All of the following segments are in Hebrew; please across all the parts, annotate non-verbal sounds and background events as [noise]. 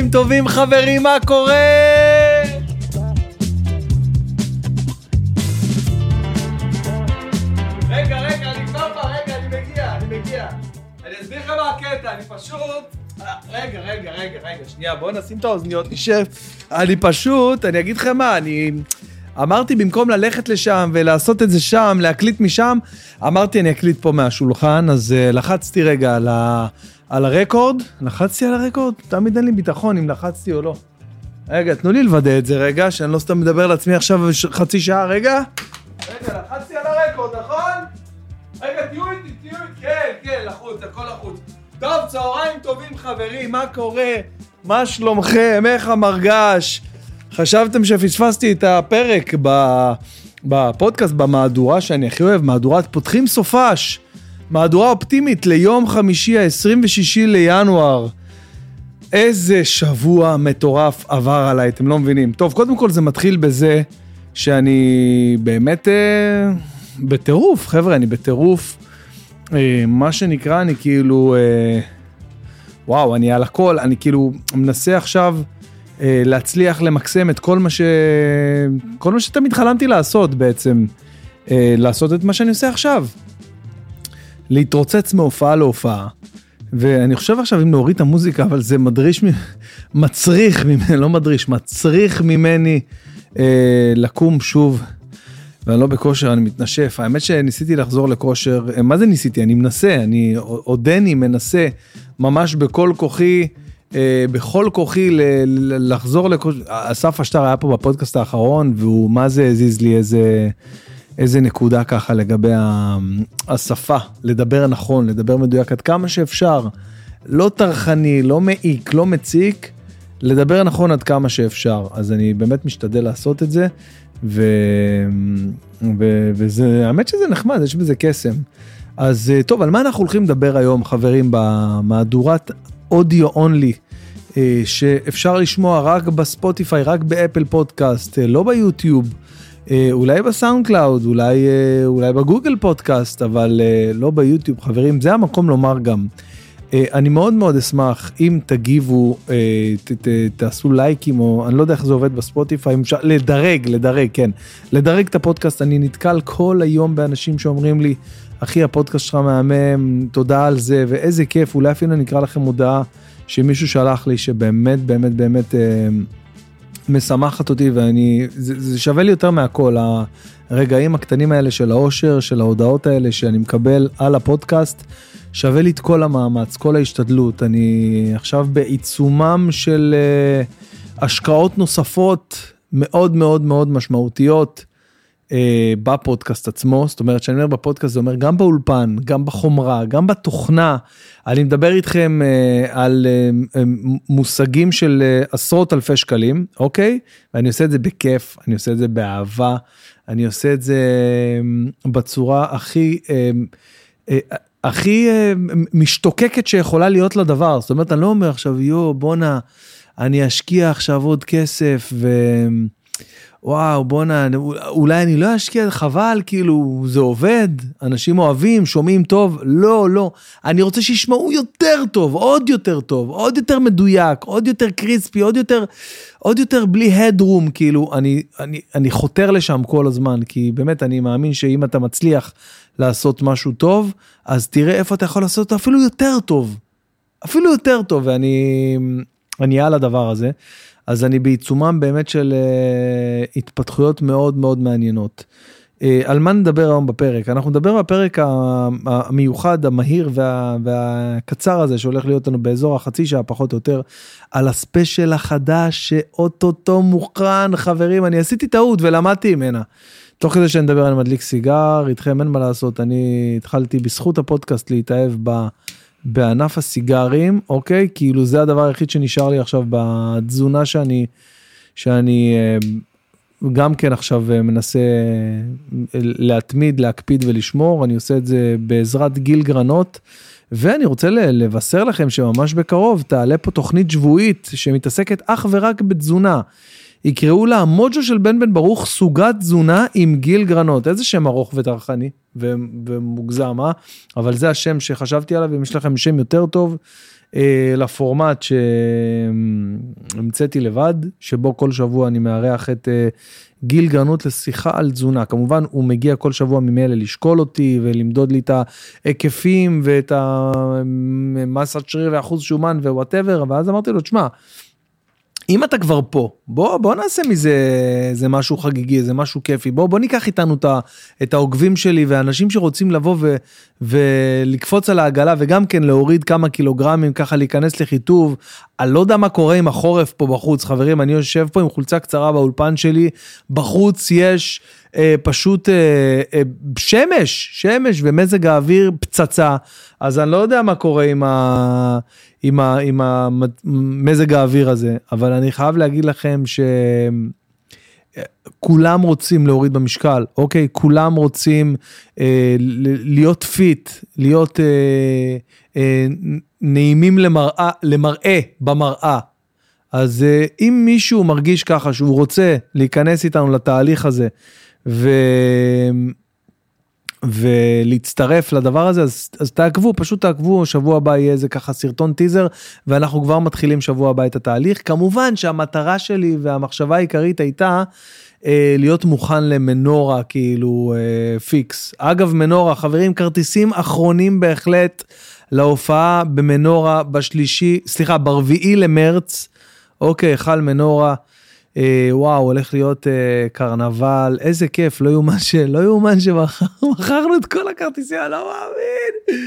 צהריים טובים חברים, מה קורה? רגע, רגע, אני כבר פה, רגע, אני מגיע, אני מגיע. אני אסביר לך מה הקטע, אני פשוט... אה, רגע, רגע, רגע, רגע, שנייה, בואו נשים את האוזניות, נשב. אני פשוט, אני אגיד לכם מה, אני... אמרתי במקום ללכת לשם ולעשות את זה שם, להקליט משם, אמרתי אני אקליט פה מהשולחן, אז אה, לחצתי רגע על, ה, על הרקורד, לחצתי על הרקורד, תמיד אין לי ביטחון אם לחצתי או לא. רגע, תנו לי לוודא את זה רגע, שאני לא סתם מדבר לעצמי עכשיו חצי שעה, רגע. רגע, לחצתי על הרקורד, נכון? רגע, תהיו איתי, תהיו איתי, כן, כן, לחוץ, הכל לחוץ. טוב, צהריים טובים חברים, מה קורה? מה שלומכם? איך המרגש? חשבתם שפספסתי את הפרק בפודקאסט, במהדורה שאני הכי אוהב, מהדורת פותחים סופש, מהדורה אופטימית ליום חמישי ה-26 לינואר. איזה שבוע מטורף עבר עליי, אתם לא מבינים. טוב, קודם כל זה מתחיל בזה שאני באמת אה, בטירוף, חבר'ה, אני בטירוף. אה, מה שנקרא, אני כאילו, אה, וואו, אני על הכל, אני כאילו מנסה עכשיו... אה, להצליח למקסם את כל מה ש... כל מה שתמיד חלמתי לעשות בעצם, אה, לעשות את מה שאני עושה עכשיו. להתרוצץ מהופעה להופעה. ואני חושב עכשיו אם להוריד את המוזיקה, אבל זה מדריש, [laughs] מצריך ממני, לא מדריש, מצריך ממני אה, לקום שוב. ואני לא בכושר, אני מתנשף. האמת שניסיתי לחזור לכושר, אה, מה זה ניסיתי? אני מנסה, אני עודני מנסה ממש בכל כוחי. אה, בכל כוחי לחזור לכושר, אסף אשטר היה פה בפודקאסט האחרון והוא מה זה הזיז לי איזה, איזה נקודה ככה לגבי השפה, לדבר נכון, לדבר מדויק עד כמה שאפשר, לא טרחני, לא מעיק, לא מציק, לדבר נכון עד כמה שאפשר, אז אני באמת משתדל לעשות את זה, ו... ו... וזה, האמת שזה נחמד, יש בזה קסם. אז אה, טוב, על מה אנחנו הולכים לדבר היום, חברים, במהדורת אודיו אונלי, אה, שאפשר לשמוע רק בספוטיפיי, רק באפל פודקאסט, אה, לא ביוטיוב, אולי ב SoundCloud, אולי, אולי ב Google Podcast, אבל לא ביוטיוב. חברים, זה המקום לומר גם. אני מאוד מאוד אשמח אם תגיבו, ת, ת, תעשו לייקים, או אני לא יודע איך זה עובד ב Spotify, אפשר לדרג, לדרג, כן, לדרג את הפודקאסט. אני נתקל כל היום באנשים שאומרים לי, אחי, הפודקאסט שלך מהמם, תודה על זה, ואיזה כיף, אולי אפילו אני אקרא לכם הודעה שמישהו שלח לי שבאמת, באמת, באמת אה, משמחת אותי, ואני, זה, זה שווה לי יותר מהכל, הרגעים הקטנים האלה של האושר, של ההודעות האלה שאני מקבל על הפודקאסט, שווה לי את כל המאמץ, כל ההשתדלות. אני עכשיו בעיצומם של אה, השקעות נוספות מאוד מאוד מאוד משמעותיות. אה, בפודקאסט עצמו, זאת אומרת שאני אומר בפודקאסט זה אומר גם באולפן, גם בחומרה, גם בתוכנה. אני מדבר איתכם אה, על אה, אה, מושגים של אה, עשרות אלפי שקלים, אוקיי? ואני עושה את זה בכיף, אני עושה את זה באהבה, אני עושה את זה אה, בצורה הכי... אה, אה, הכי משתוקקת שיכולה להיות לדבר, זאת אומרת אני לא אומר עכשיו יואו בואנה אני אשקיע עכשיו עוד כסף ו... וואו בואנה אולי אני לא אשקיע חבל כאילו זה עובד אנשים אוהבים שומעים טוב לא לא אני רוצה שישמעו יותר טוב עוד יותר טוב עוד יותר מדויק עוד יותר קריספי עוד יותר עוד יותר בלי הדרום כאילו אני אני אני חותר לשם כל הזמן כי באמת אני מאמין שאם אתה מצליח לעשות משהו טוב אז תראה איפה אתה יכול לעשות אפילו יותר טוב אפילו יותר טוב ואני אני על הדבר הזה. אז אני בעיצומם באמת של uh, התפתחויות מאוד מאוד מעניינות. אה, על מה נדבר היום בפרק? אנחנו נדבר בפרק המיוחד, המהיר וה, והקצר הזה שהולך להיות לנו באזור החצי שעה פחות או יותר, על הספיישל החדש שאוטוטו מוכן, חברים, אני עשיתי טעות ולמדתי ממנה. תוך כדי שאני מדבר אני מדליק סיגר, איתכם אין מה לעשות, אני התחלתי בזכות הפודקאסט להתאהב ב... בענף הסיגרים, אוקיי? כאילו זה הדבר היחיד שנשאר לי עכשיו בתזונה שאני, שאני אה, גם כן עכשיו אה, מנסה אה, להתמיד, להקפיד ולשמור, אני עושה את זה בעזרת גיל גרנות. ואני רוצה לבשר לכם שממש בקרוב תעלה פה תוכנית שבועית שמתעסקת אך ורק בתזונה. יקראו לה המוג'ו של בן בן ברוך סוגת תזונה עם גיל גרנות. איזה שם ארוך וטרחני ומוגזם, אה? אבל זה השם שחשבתי עליו, אם יש לכם שם יותר טוב, אה, לפורמט שהמצאתי לבד, שבו כל שבוע אני מארח את אה, גיל גרנות לשיחה על תזונה. כמובן, הוא מגיע כל שבוע ממילא לשקול אותי ולמדוד לי את ההיקפים ואת המסת שריר ואחוז שומן ו whatever, ואז אמרתי לו, תשמע, אם אתה כבר פה, בוא, בוא נעשה מזה איזה משהו חגיגי, איזה משהו כיפי. בוא, בוא ניקח איתנו את, את העוקבים שלי ואנשים שרוצים לבוא ו, ולקפוץ על העגלה וגם כן להוריד כמה קילוגרמים, ככה להיכנס לחיטוב. אני לא יודע מה קורה עם החורף פה בחוץ, חברים, אני יושב פה עם חולצה קצרה באולפן שלי, בחוץ יש אה, פשוט אה, אה, שמש, שמש ומזג האוויר פצצה. אז אני לא יודע מה קורה עם, ה, עם, ה, עם המזג האוויר הזה, אבל אני חייב להגיד לכם שכולם רוצים להוריד במשקל, אוקיי? כולם רוצים אה, להיות fit, להיות אה, אה, נעימים למראה, למראה במראה. אז אה, אם מישהו מרגיש ככה שהוא רוצה להיכנס איתנו לתהליך הזה, ו... ולהצטרף לדבר הזה אז, אז תעקבו פשוט תעקבו שבוע הבא יהיה איזה ככה סרטון טיזר ואנחנו כבר מתחילים שבוע הבא את התהליך. כמובן שהמטרה שלי והמחשבה העיקרית הייתה אה, להיות מוכן למנורה כאילו אה, פיקס. אגב מנורה חברים כרטיסים אחרונים בהחלט להופעה במנורה בשלישי סליחה ברביעי למרץ. אוקיי חל מנורה. אה, וואו, הולך להיות אה, קרנבל, איזה כיף, לא יאומן ש... לא יאומן שמכרנו את כל הכרטיסים, אני לא מאמין.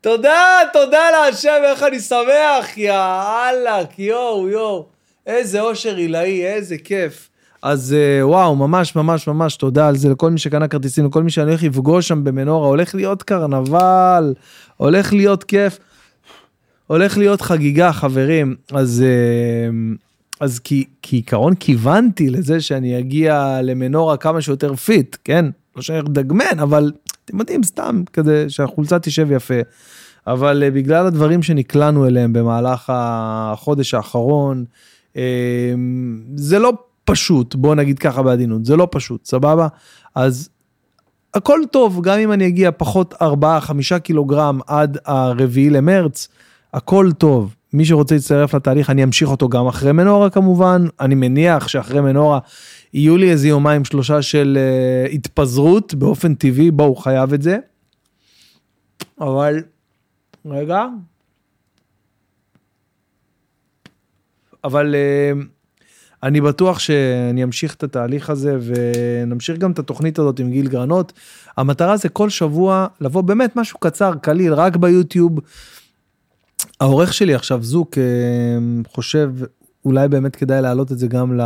תודה, תודה להשם, איך אני שמח, יא אללה, יואו, יואו. איזה אושר עילאי, איזה כיף. אז אה, וואו, ממש ממש ממש תודה על זה לכל מי שקנה כרטיסים, לכל מי שאני הולך לפגוש שם במנורה, הולך להיות קרנבל, הולך להיות כיף, הולך להיות חגיגה, חברים. אז... אה, אז כעיקרון כיוונתי לזה שאני אגיע למנורה כמה שיותר fit, כן? לא שאני דגמן, אבל אתם יודעים, סתם כדי שהחולצה תשב יפה. אבל אה, בגלל הדברים שנקלענו אליהם במהלך החודש האחרון, uh, זה לא פשוט, בוא נגיד ככה בעדינות, זה לא פשוט, סבבה? אז הכל טוב, גם אם אני אגיע פחות 4-5 קילוגרם עד הרביעי למרץ, הכל טוב. מי שרוצה להצטרף לתהליך אני אמשיך אותו גם אחרי מנורה כמובן אני מניח שאחרי מנורה יהיו לי איזה יומיים שלושה של uh, התפזרות באופן טבעי בואו חייב את זה. אבל רגע. אבל uh, אני בטוח שאני אמשיך את התהליך הזה ונמשיך גם את התוכנית הזאת עם גיל גרנות. המטרה זה כל שבוע לבוא באמת משהו קצר קליל רק ביוטיוב. העורך שלי עכשיו זוק אה, חושב אולי באמת כדאי להעלות את זה גם ל...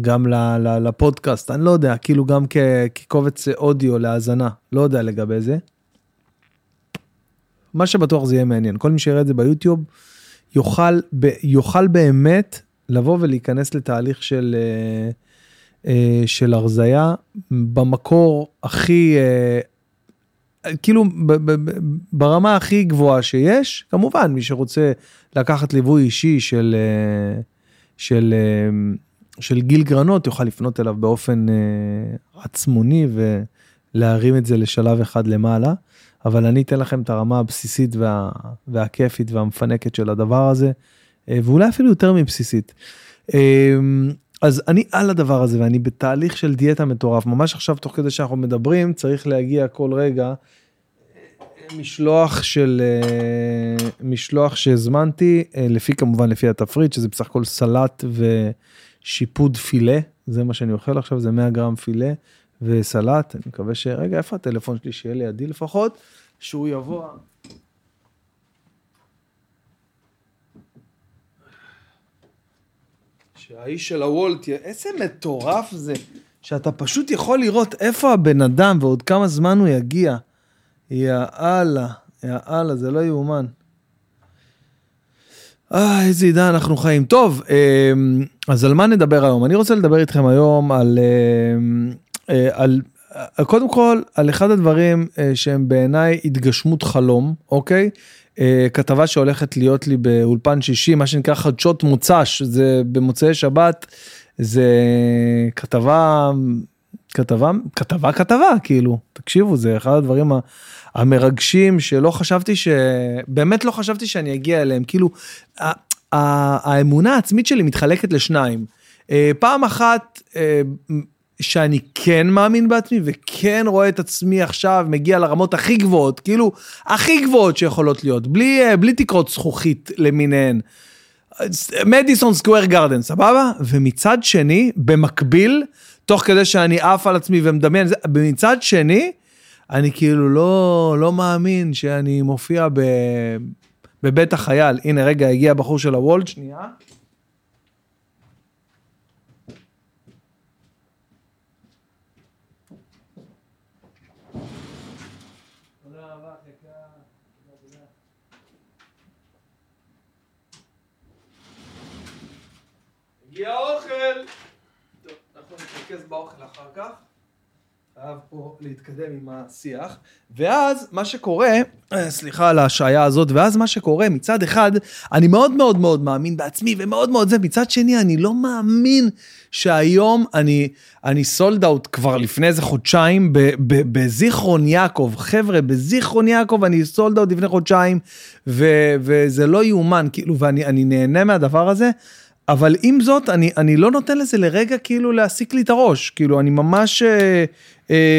גם ל, ל, לפודקאסט אני לא יודע כאילו גם כ, כקובץ אודיו להאזנה לא יודע לגבי זה. מה שבטוח זה יהיה מעניין כל מי שיראה את זה ביוטיוב יוכל ב, יוכל באמת לבוא ולהיכנס לתהליך של אה, אה, של הרזייה במקור הכי כאילו ברמה הכי גבוהה שיש, כמובן מי שרוצה לקחת ליווי אישי של, אה, של, אה, של גיל גרנות יוכל לפנות אליו באופן אה, עצמוני ולהרים את זה לשלב אחד למעלה, אבל אני אתן לכם את הרמה הבסיסית וה, והכיפית והמפנקת של הדבר הזה, ואולי אפילו יותר מבסיסית. אז אני על הדבר הזה ואני בתהליך של דיאטה מטורף. ממש עכשיו תוך כדי שאנחנו מדברים צריך להגיע כל רגע משלוח של אה, משלוח שהזמנתי אה, לפי כמובן לפי התפריט שזה בסך הכל סלט ושיפוד פילה. זה מה שאני אוכל עכשיו זה 100 גרם פילה וסלט. אני מקווה שרגע איפה הטלפון שלי? שיהיה לידי לפחות שהוא יבוא. שהאיש של הוולט, איזה מטורף זה, שאתה פשוט יכול לראות איפה הבן אדם ועוד כמה זמן הוא יגיע. יא אללה, יא אללה, זה לא יאומן. אה, איזה עידן אנחנו חיים. טוב, אמ, אז על מה נדבר היום? אני רוצה לדבר איתכם היום על, אמ, אה, על, על קודם כל, על אחד הדברים אה, שהם בעיניי התגשמות חלום, אוקיי? אה, כתבה שהולכת להיות לי באולפן שישי, מה שנקרא חדשות מוצ"ש, זה במוצאי שבת, זה כתבה כתבה, כתבה, כתבה, כאילו, תקשיבו, זה אחד הדברים המרגשים שלא חשבתי ש... באמת לא חשבתי שאני אגיע אליהם, כאילו, האמונה העצמית שלי מתחלקת לשניים. אה, פעם אחת, אה, שאני כן מאמין בעצמי וכן רואה את עצמי עכשיו מגיע לרמות הכי גבוהות, כאילו, הכי גבוהות שיכולות להיות, בלי, אה, בלי תקרות זכוכית למיניהן. מדיסון סקוויר גרדן, סבבה? ומצד שני, במקביל, תוך כדי שאני עף על עצמי ומדמיין, מצד שני, אני כאילו לא, לא מאמין שאני מופיע ב, בבית החייל. הנה, רגע, הגיע הבחור של הוולד, שנייה. תודה רבה, חכה. תודה, תודה. הגיע האוכל! טוב, אנחנו נתרכז באוכל אחר כך. חייב פה להתקדם עם השיח. ואז מה שקורה, אה, סליחה על ההשעיה הזאת, ואז מה שקורה, מצד אחד, אני מאוד מאוד מאוד מאמין בעצמי ומאוד מאוד זה, מצד שני, אני לא מאמין שהיום אני, אני סולד אאוט כבר לפני איזה חודשיים בזיכרון יעקב. חבר'ה, בזיכרון יעקב אני סולד אאוט לפני חודשיים, ו- וזה לא יאומן, כאילו, ואני אני נהנה מהדבר הזה. אבל עם זאת, אני, אני לא נותן לזה לרגע כאילו להסיק לי את הראש. כאילו, אני ממש אה,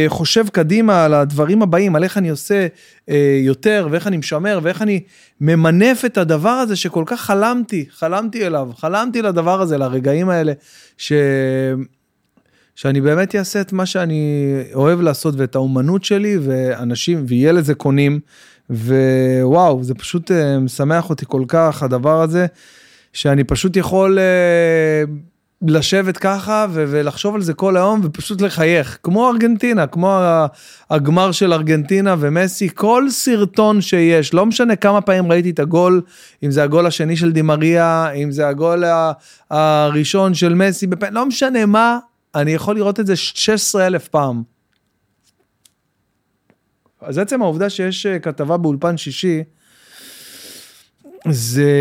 חושב קדימה על הדברים הבאים, על איך אני עושה אה, יותר, ואיך אני משמר, ואיך אני ממנף את הדבר הזה שכל כך חלמתי, חלמתי אליו, חלמתי לדבר הזה, לרגעים האלה, ש... שאני באמת אעשה את מה שאני אוהב לעשות ואת האומנות שלי ואנשים ויהיה לזה קונים ווואו זה פשוט אה, משמח אותי כל כך הדבר הזה שאני פשוט יכול אה, לשבת ככה ו- ולחשוב על זה כל היום ופשוט לחייך כמו ארגנטינה כמו הגמר של ארגנטינה ומסי כל סרטון שיש לא משנה כמה פעמים ראיתי את הגול אם זה הגול השני של דימריה אם זה הגול הראשון של מסי בפ... לא משנה מה אני יכול לראות את זה 16 אלף פעם. אז עצם העובדה שיש אה, כתבה באולפן שישי, זה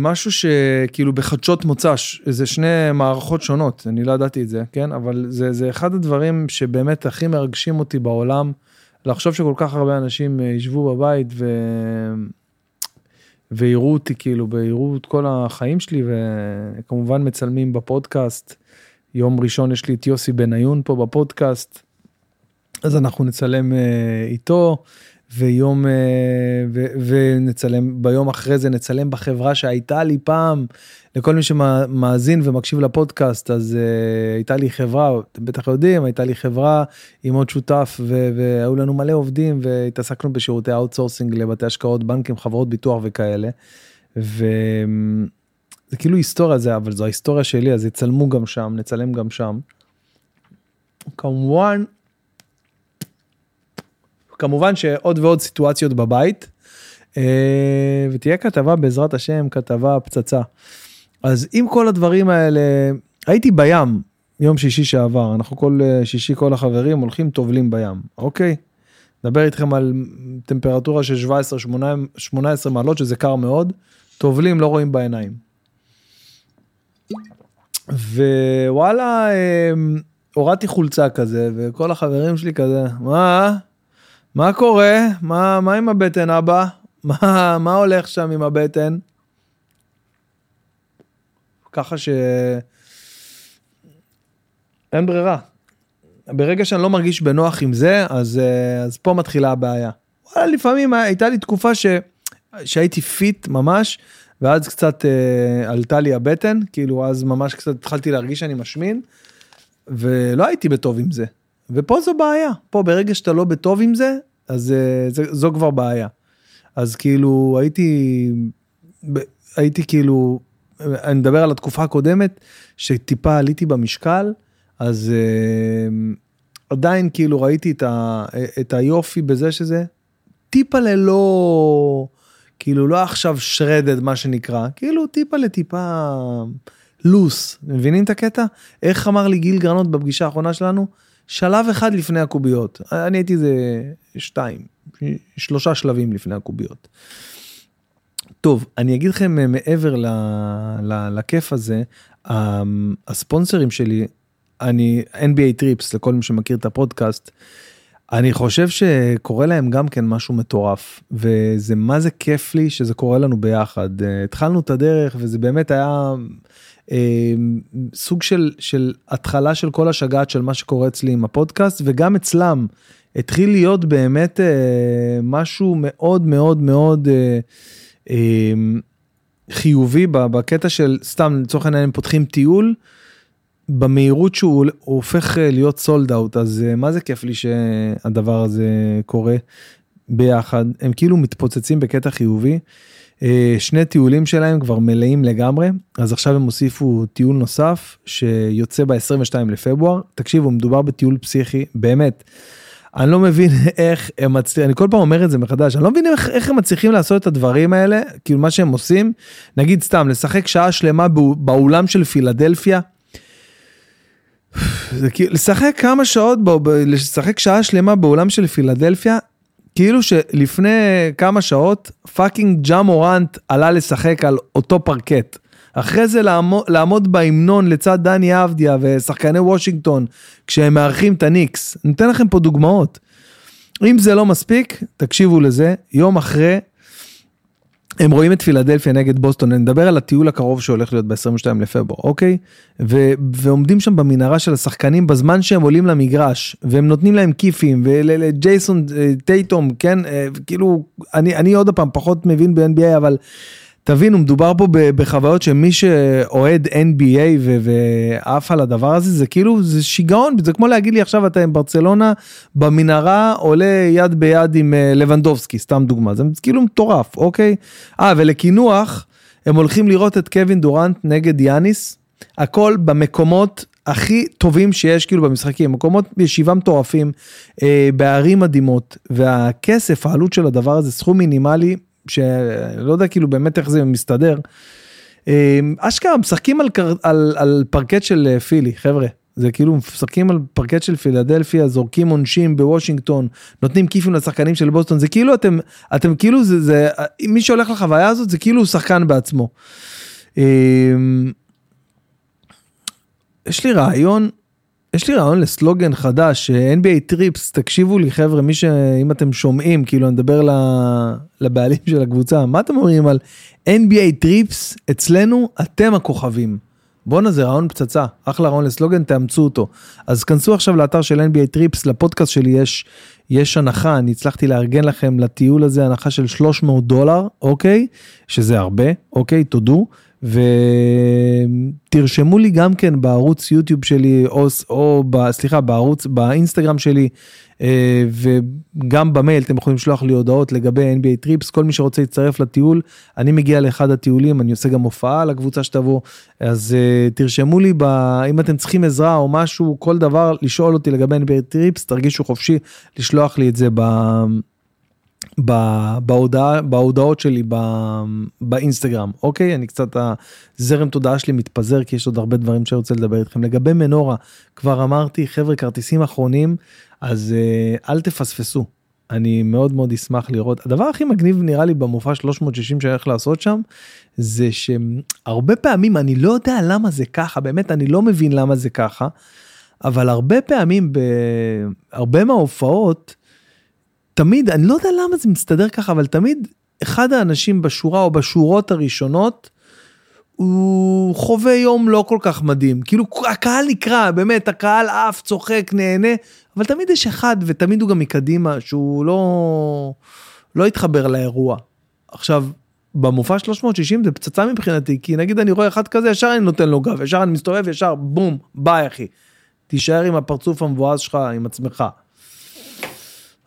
משהו שכאילו בחדשות מוצ"ש, זה שני מערכות שונות, אני לא ידעתי את זה, כן? אבל זה, זה אחד הדברים שבאמת הכי מרגשים אותי בעולם, לחשוב שכל כך הרבה אנשים אה, ישבו בבית ו... ויראו אותי כאילו, ויראו את כל החיים שלי, וכמובן מצלמים בפודקאסט. יום ראשון יש לי את יוסי בניון פה בפודקאסט, אז אנחנו נצלם אה, איתו, ויום, אה, ו, ונצלם, ביום אחרי זה נצלם בחברה שהייתה לי פעם, לכל מי שמאזין ומקשיב לפודקאסט, אז אה, הייתה לי חברה, אתם בטח יודעים, הייתה לי חברה עם עוד שותף, ו, והיו לנו מלא עובדים, והתעסקנו בשירותי outsourcing לבתי השקעות, בנקים, חברות ביטוח וכאלה. ו... זה כאילו היסטוריה זה אבל זו ההיסטוריה שלי אז יצלמו גם שם נצלם גם שם. כמובן כמובן שעוד ועוד סיטואציות בבית אה, ותהיה כתבה בעזרת השם כתבה פצצה. אז עם כל הדברים האלה הייתי בים יום שישי שעבר אנחנו כל אה, שישי כל החברים הולכים טובלים בים אוקיי. נדבר איתכם על טמפרטורה של 17-18 מעלות שזה קר מאוד טובלים לא רואים בעיניים. ווואלה, אמ, הורדתי חולצה כזה, וכל החברים שלי כזה, מה? מה קורה? מה, מה עם הבטן, אבא? מה, מה הולך שם עם הבטן? ככה ש... אין ברירה. ברגע שאני לא מרגיש בנוח עם זה, אז, אה, אז פה מתחילה הבעיה. וואלה, לפעמים הייתה לי תקופה ש... שהייתי פיט ממש, ואז קצת אה, עלתה לי הבטן, כאילו אז ממש קצת התחלתי להרגיש שאני משמין, ולא הייתי בטוב עם זה. ופה זו בעיה, פה ברגע שאתה לא בטוב עם זה, אז אה, זה, זו כבר בעיה. אז כאילו הייתי, הייתי כאילו, אני מדבר על התקופה הקודמת, שטיפה עליתי במשקל, אז אה, עדיין כאילו ראיתי את, ה, את היופי בזה שזה טיפה ללא... כאילו לא עכשיו שרדד מה שנקרא, כאילו טיפה לטיפה לוס, מבינים את הקטע? איך אמר לי גיל גרנות בפגישה האחרונה שלנו? שלב אחד לפני הקוביות, אני הייתי איזה שתיים, שלושה שלבים לפני הקוביות. טוב, אני אגיד לכם מעבר ל, ל, לכיף הזה, הספונסרים שלי אני NBA טריפס לכל מי שמכיר את הפודקאסט. אני חושב שקורה להם גם כן משהו מטורף וזה מה זה כיף לי שזה קורה לנו ביחד אה, התחלנו את הדרך וזה באמת היה אה, סוג של של התחלה של כל השגעת של מה שקורה אצלי עם הפודקאסט וגם אצלם התחיל להיות באמת אה, משהו מאוד מאוד מאוד אה, אה, חיובי בקטע של סתם לצורך העניין הם פותחים טיול. במהירות שהוא הופך אה, להיות סולד אאוט אז מה זה כיף לי שהדבר הזה קורה ביחד הם כאילו מתפוצצים בקטע חיובי. אה, שני טיולים שלהם כבר מלאים לגמרי אז עכשיו הם הוסיפו טיול נוסף שיוצא ב-22 לפברואר. תקשיבו מדובר בטיול פסיכי באמת. אני לא מבין איך הם מצליחים, אני כל פעם אומר את זה מחדש, אני לא מבין איך, איך הם מצליחים לעשות את הדברים האלה, כאילו מה שהם עושים, נגיד סתם, לשחק שעה שלמה באולם של פילדלפיה, זה כאילו, לשחק כמה שעות, לשחק שעה שלמה באולם של פילדלפיה, כאילו שלפני כמה שעות fucking ג'ה מורנט עלה לשחק על אותו פרקט. אחרי זה לעמוד, לעמוד בהמנון לצד דני אבדיה ושחקני וושינגטון כשהם מארחים את הניקס. אני אתן לכם פה דוגמאות. אם זה לא מספיק, תקשיבו לזה, יום אחרי הם רואים את פילדלפיה נגד בוסטון, אני מדבר על הטיול הקרוב שהולך להיות ב-22 לפברואר, אוקיי? ו- ועומדים שם במנהרה של השחקנים בזמן שהם עולים למגרש, והם נותנים להם כיפים, ולג'ייסון אה, טייטום, כן? אה, כאילו, אני, אני עוד פעם פחות מבין ב-NBA, אבל תבינו, מדובר פה בחוויות שמי שאוהד NBA ועף על הדבר הזה, זה כאילו, זה שיגעון, זה כמו להגיד לי עכשיו אתה עם ברצלונה במנהרה עולה יד ביד עם אה, לבנדובסקי, סתם דוגמה, זה כאילו מטורף, אוקיי? אה, ולקינוח, הם הולכים לראות את קווין דורנט נגד יאניס, הכל במקומות הכי טובים שיש כאילו במשחקים, מקומות ישיבה מטורפים, אה, בערים מדהימות, והכסף, העלות של הדבר הזה, סכום מינימלי, שלא יודע כאילו באמת איך זה מסתדר. אמ, אשכרה משחקים על, על, על פרקט של אה, פילי חבר'ה זה כאילו משחקים על פרקט של פילדלפיה זורקים עונשים בוושינגטון נותנים כיפים לשחקנים של בוסטון זה כאילו אתם אתם כאילו זה זה מי שהולך לחוויה הזאת זה כאילו הוא שחקן בעצמו. אמ, יש לי רעיון יש לי רעיון לסלוגן חדש, NBA Trips, תקשיבו לי חבר'ה, מי ש... אם אתם שומעים, כאילו אני מדבר לבעלים של הקבוצה, מה אתם אומרים על NBA Trips, אצלנו אתם הכוכבים. בואנה זה רעיון פצצה, אחלה רעיון לסלוגן, תאמצו אותו. אז כנסו עכשיו לאתר של NBA Trips, לפודקאסט שלי יש, יש הנחה, אני הצלחתי לארגן לכם לטיול הזה הנחה של 300 דולר, אוקיי? שזה הרבה, אוקיי? תודו. ותרשמו לי גם כן בערוץ יוטיוב שלי או, או ב, סליחה בערוץ באינסטגרם שלי אה, וגם במייל אתם יכולים לשלוח לי הודעות לגבי NBA Trips כל מי שרוצה להצטרף לטיול אני מגיע לאחד הטיולים אני עושה גם הופעה לקבוצה שתבוא אז אה, תרשמו לי ב, אם אתם צריכים עזרה או משהו כל דבר לשאול אותי לגבי NBA טריפס תרגישו חופשי לשלוח לי את זה ב... בהודעה, בהודעות שלי באינסטגרם, אוקיי? אני קצת, הזרם תודעה שלי מתפזר כי יש עוד הרבה דברים שאני רוצה לדבר איתכם. לגבי מנורה, כבר אמרתי, חבר'ה, כרטיסים אחרונים, אז אה, אל תפספסו. אני מאוד מאוד אשמח לראות. הדבר הכי מגניב נראה לי במופע 360 שאני הולך לעשות שם, זה שהרבה פעמים, אני לא יודע למה זה ככה, באמת, אני לא מבין למה זה ככה, אבל הרבה פעמים, בהרבה מההופעות, תמיד, אני לא יודע למה זה מסתדר ככה, אבל תמיד אחד האנשים בשורה או בשורות הראשונות, הוא חווה יום לא כל כך מדהים. כאילו הקהל נקרע, באמת, הקהל עף, צוחק, נהנה, אבל תמיד יש אחד, ותמיד הוא גם מקדימה, שהוא לא, לא התחבר לאירוע. עכשיו, במופע 360 זה פצצה מבחינתי, כי נגיד אני רואה אחד כזה, ישר אני נותן לו גב, ישר אני מסתובב, ישר בום, ביי אחי. תישאר עם הפרצוף המבואס שלך, עם עצמך.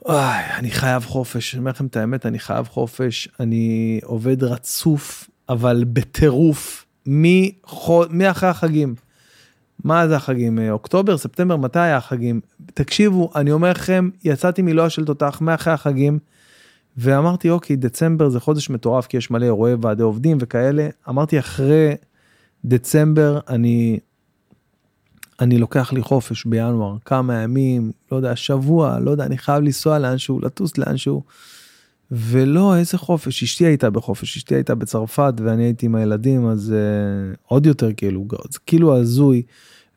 וואי, אני חייב חופש, אני אומר לכם את האמת, אני חייב חופש, אני עובד רצוף, אבל בטירוף, מאחרי החגים. מה זה החגים? אוקטובר, ספטמבר, מתי היה החגים? תקשיבו, אני אומר לכם, יצאתי מלוע של תותח מאחרי החגים, ואמרתי, אוקיי, דצמבר זה חודש מטורף, כי יש מלא אירועי ועדי עובדים וכאלה. אמרתי, אחרי דצמבר אני אני לוקח לי חופש בינואר, כמה ימים, לא יודע, שבוע, לא יודע, אני חייב לנסוע לאנשהו, לטוס לאנשהו. ולא, איזה חופש, אשתי הייתה בחופש, אשתי הייתה בצרפת ואני הייתי עם הילדים, אז uh, עוד יותר כאילו, זה כאילו הזוי.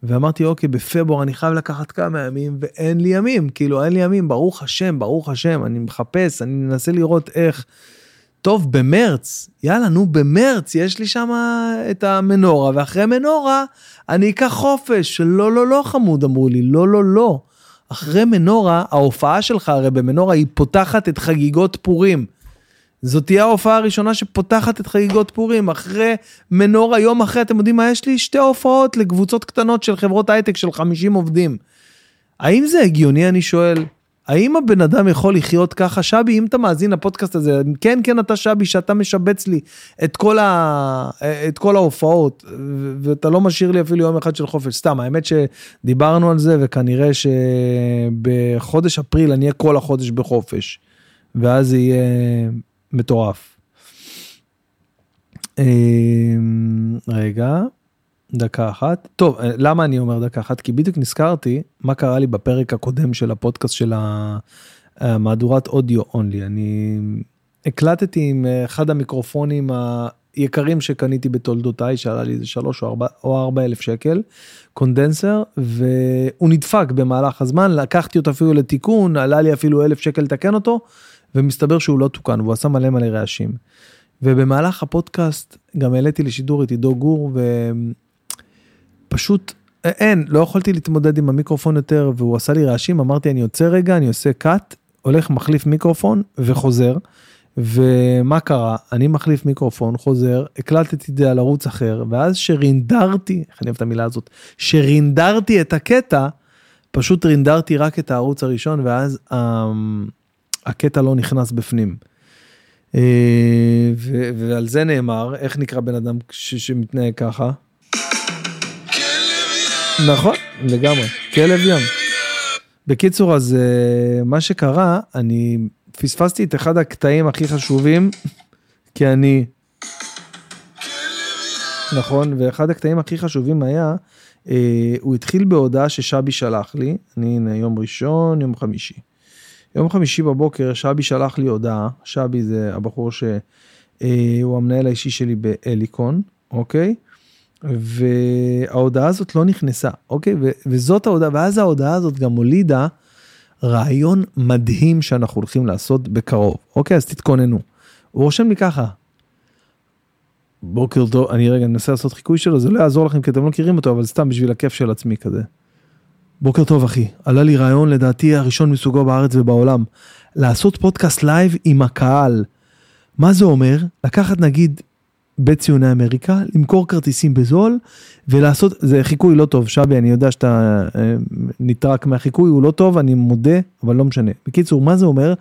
ואמרתי, אוקיי, בפברואר אני חייב לקחת כמה ימים, ואין לי ימים, כאילו, אין לי ימים, ברוך השם, ברוך השם, אני מחפש, אני מנסה לראות איך. טוב, במרץ, יאללה, נו, במרץ, יש לי שם את המנורה, ואחרי מנורה אני אקח חופש. לא, לא, לא, חמוד, אמרו לי, לא, לא, לא. אחרי מנורה, ההופעה שלך הרי במנורה היא פותחת את חגיגות פורים. זאת תהיה ההופעה הראשונה שפותחת את חגיגות פורים. אחרי מנורה, יום אחרי, אתם יודעים מה יש לי? שתי הופעות לקבוצות קטנות של חברות הייטק של 50 עובדים. האם זה הגיוני, אני שואל? האם הבן אדם יכול לחיות ככה? שבי, אם אתה מאזין לפודקאסט הזה, כן, כן, אתה שבי, שאתה משבץ לי את כל, ה... את כל ההופעות, ואתה לא משאיר לי אפילו יום אחד של חופש. סתם, האמת שדיברנו על זה, וכנראה שבחודש אפריל אני אהיה כל החודש בחופש, ואז זה יהיה מטורף. אמ, רגע. דקה אחת. טוב, אה, למה אני אומר דקה אחת? כי בדיוק נזכרתי מה קרה לי בפרק הקודם של הפודקאסט של המהדורת אודיו אונלי. אני הקלטתי עם אה, אחד המיקרופונים היקרים שקניתי בתולדותיי, שעלה לי איזה שלוש או ארבע, אלף שקל, קונדנסר, והוא נדפק במהלך הזמן, לקחתי אותו אפילו לתיקון, עלה לי אפילו אלף שקל לתקן אותו, ומסתבר שהוא לא תוקן, והוא עשה מלא מלא רעשים. ובמהלך הפודקאסט גם העליתי לשידור את עידו גור, פשוט אין, לא יכולתי להתמודד עם המיקרופון יותר, והוא עשה לי רעשים, אמרתי, אני יוצא רגע, אני עושה cut, הולך, מחליף מיקרופון וחוזר. ומה קרה? אני מחליף מיקרופון, חוזר, הקלטתי את זה על ערוץ אחר, ואז שרינדרתי, איך אני אוהב את המילה הזאת, שרינדרתי את הקטע, פשוט רינדרתי רק את הערוץ הראשון, ואז um, הקטע לא נכנס בפנים. Uh, ועל זה נאמר, איך נקרא בן אדם שמתנהג ככה? נכון, לגמרי, כלב ים. בקיצור, אז uh, מה שקרה, אני פספסתי את אחד הקטעים הכי חשובים, כי אני... נכון, ואחד הקטעים הכי חשובים היה, uh, הוא התחיל בהודעה ששבי שלח לי, אני הנה יום ראשון, יום חמישי. יום חמישי בבוקר שבי שלח לי הודעה, שבי זה הבחור שהוא uh, המנהל האישי שלי בהליקון, אוקיי? וההודעה הזאת לא נכנסה, אוקיי? ו- וזאת ההודעה, ואז ההודעה הזאת גם הולידה רעיון מדהים שאנחנו הולכים לעשות בקרוב, אוקיי? אז תתכוננו. הוא רושם לי ככה, בוקר טוב, אני רגע אנסה לעשות חיקוי שלו, זה לא יעזור לכם כי אתם לא מכירים אותו, אבל סתם בשביל הכיף של עצמי כזה. בוקר טוב אחי, עלה לי רעיון לדעתי הראשון מסוגו בארץ ובעולם, לעשות פודקאסט לייב עם הקהל. מה זה אומר? לקחת נגיד בציוני אמריקה, למכור כרטיסים בזול ולעשות, זה חיקוי לא טוב, שבי, אני יודע שאתה אה, נטרק מהחיקוי, הוא לא טוב, אני מודה, אבל לא משנה. בקיצור, מה זה אומר?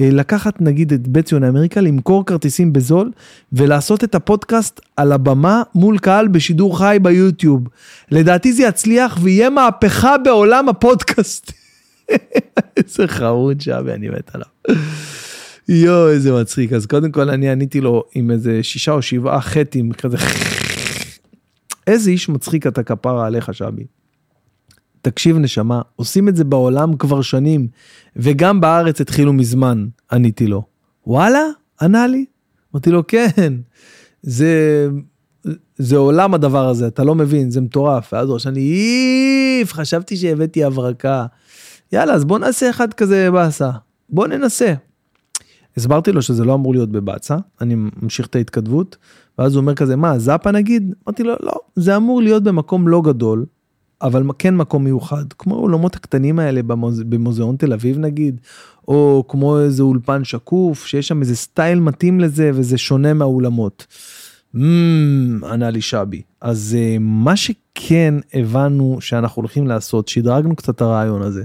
אה, לקחת נגיד את בית ציוני אמריקה, למכור כרטיסים בזול ולעשות את הפודקאסט על הבמה מול קהל בשידור חי ביוטיוב. לדעתי זה יצליח ויהיה מהפכה בעולם הפודקאסט. [laughs] איזה חרוד שבי, אני מת עליו. יואו, איזה מצחיק. אז קודם כל אני עניתי לו עם איזה שישה או שבעה חטים, כזה איזה איש מצחיק אתה כפרה עליך, שבי. תקשיב נשמה, עושים את זה בעולם כבר שנים, וגם בארץ התחילו מזמן, עניתי לו. וואלה? ענה לי. אמרתי לו, כן, זה, זה עולם הדבר הזה, אתה לא מבין, זה מטורף. ואז הוא לי, איף, חשבתי שהבאתי הברקה. יאללה, אז בוא נעשה אחד כזה באסה. בוא ננסה. הסברתי לו שזה לא אמור להיות בבאצה, אני ממשיך את ההתכתבות, ואז הוא אומר כזה, מה, זאפה נגיד? אמרתי לו, לא, זה אמור להיות במקום לא גדול, אבל כן מקום מיוחד, כמו האולמות הקטנים האלה במוז... במוזיאון תל אביב נגיד, או כמו איזה אולפן שקוף, שיש שם איזה סטייל מתאים לזה, וזה שונה מהאולמות. ענה לי שבי. אז uh, מה שכן הבנו שאנחנו הולכים לעשות, שדרגנו קצת את הרעיון הזה.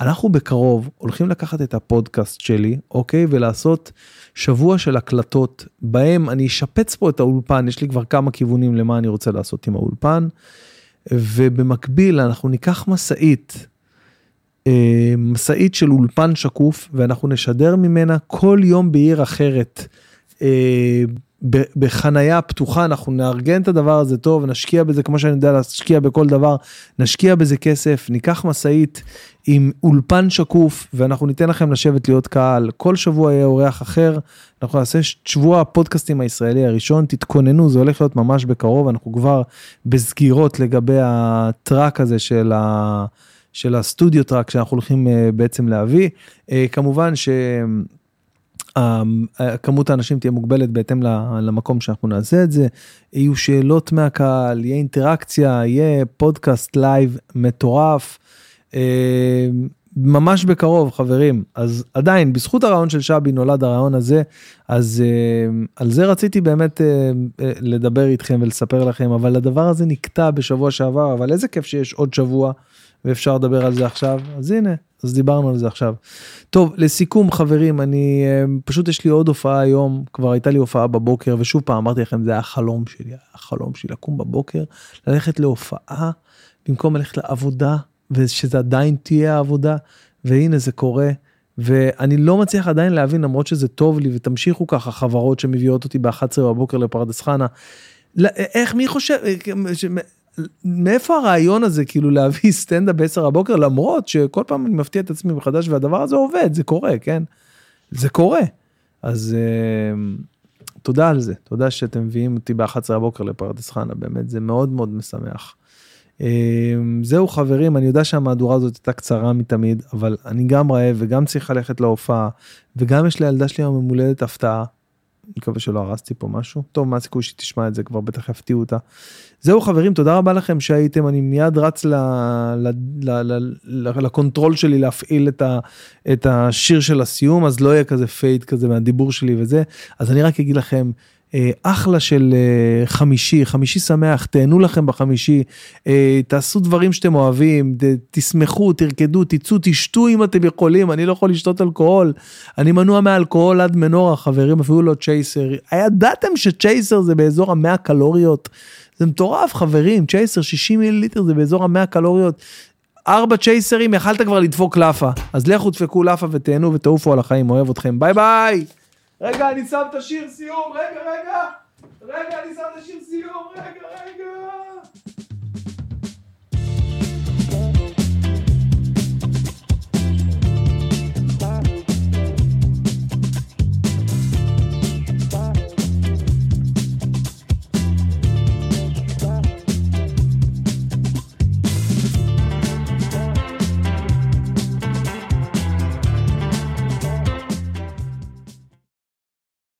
אנחנו בקרוב הולכים לקחת את הפודקאסט שלי, אוקיי? ולעשות שבוע של הקלטות, בהם אני אשפץ פה את האולפן, יש לי כבר כמה כיוונים למה אני רוצה לעשות עם האולפן. ובמקביל אנחנו ניקח משאית, אה, משאית של אולפן שקוף, ואנחנו נשדר ממנה כל יום בעיר אחרת. אה, בחנייה פתוחה, אנחנו נארגן את הדבר הזה טוב, נשקיע בזה כמו שאני יודע להשקיע בכל דבר, נשקיע בזה כסף, ניקח משאית עם אולפן שקוף, ואנחנו ניתן לכם לשבת להיות קהל. כל שבוע יהיה אורח אחר, אנחנו נעשה שבוע הפודקאסטים הישראלי הראשון, תתכוננו, זה הולך להיות ממש בקרוב, אנחנו כבר בסגירות לגבי ה track הזה של ה... של הסטודיו track שאנחנו הולכים אה, בעצם להביא. אה, כמובן ש... כמות האנשים תהיה מוגבלת בהתאם למקום שאנחנו נעשה את זה, יהיו שאלות מהקהל, יהיה אינטראקציה, יהיה פודקאסט לייב מטורף. אה, ממש בקרוב חברים. אז עדיין בזכות הרעיון של שבי נולד הרעיון הזה אז אה, על זה רציתי באמת אה, אה, לדבר איתכם ולספר לכם אבל הדבר הזה נקטע בשבוע שעבר אבל איזה כיף שיש עוד שבוע ואפשר לדבר על זה עכשיו. אז הנה אז דיברנו על זה עכשיו. טוב לסיכום חברים אני פשוט יש לי עוד הופעה היום כבר הייתה לי הופעה בבוקר ושוב פעם אמרתי לכם זה היה החלום שלי החלום שלי לקום בבוקר ללכת להופעה במקום ללכת לעבודה ושזה עדיין תהיה העבודה והנה זה קורה. ואני לא מצליח עדיין להבין למרות שזה טוב לי ותמשיכו ככה חברות שמביאות אותי ב-11 בבוקר לפרדס חנה. איך מי חושב מאיפה הרעיון הזה כאילו להביא סטנדאפ ב-10 הבוקר למרות שכל פעם אני מפתיע את עצמי מחדש והדבר הזה עובד זה קורה כן? זה קורה. אז uh, תודה על זה. תודה שאתם מביאים אותי ב-11 הבוקר לפרדס חנה באמת זה מאוד מאוד משמח. Uh, זהו חברים אני יודע שהמהדורה הזאת הייתה קצרה מתמיד אבל אני גם רעב וגם צריך ללכת להופעה וגם יש לילדה שלי היום הולדת הפתעה. מקווה שלא הרסתי פה משהו. טוב מה הסיכוי שתשמע את זה כבר בטח יפתיעו אותה. זהו חברים תודה רבה לכם שהייתם אני מיד רץ ל, ל, ל, ל, ל, ל control שלי להפעיל את, ה, את השיר של הסיום אז לא יהיה כזה fade כזה מהדיבור שלי וזה אז אני רק אגיד לכם. אה, אחלה של אה, חמישי, חמישי שמח, תהנו לכם בחמישי, אה, תעשו דברים שאתם אוהבים, תשמחו, תרקדו, תצאו, תשתו אם אתם יכולים, אני לא יכול לשתות אלכוהול, אני מנוע מאלכוהול עד מנורה, חברים, אפילו לא צ'ייסר. הידעתם שצ'ייסר זה באזור המאה קלוריות? זה מטורף, חברים, צ'ייסר 60 מיליליטר זה באזור המאה קלוריות. ארבע צ'ייסרים, יכלת כבר לדפוק לאפה. אז לכו דפקו לאפה ותהנו ותעופו על החיים, אוהב אתכם, ביי ביי! רגע, אני שם את השיר סיום, רגע, רגע! רגע, אני שם את השיר סיום, רגע, רגע!